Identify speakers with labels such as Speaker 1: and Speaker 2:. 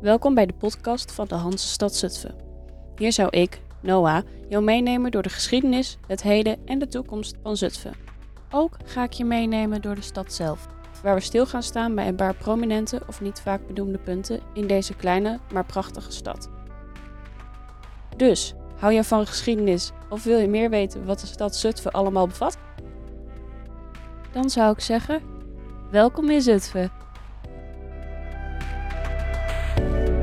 Speaker 1: Welkom bij de podcast van de Hansestad Zutphen. Hier zou ik, Noah, jou meenemen door de geschiedenis, het heden en de toekomst van Zutphen. Ook ga ik je meenemen door de stad zelf, waar we stil gaan staan bij een paar prominente of niet vaak benoemde punten in deze kleine maar prachtige stad. Dus, hou je van geschiedenis of wil je meer weten wat de stad Zutphen allemaal bevat? Dan zou ik zeggen, welkom in Zutphen. Bye.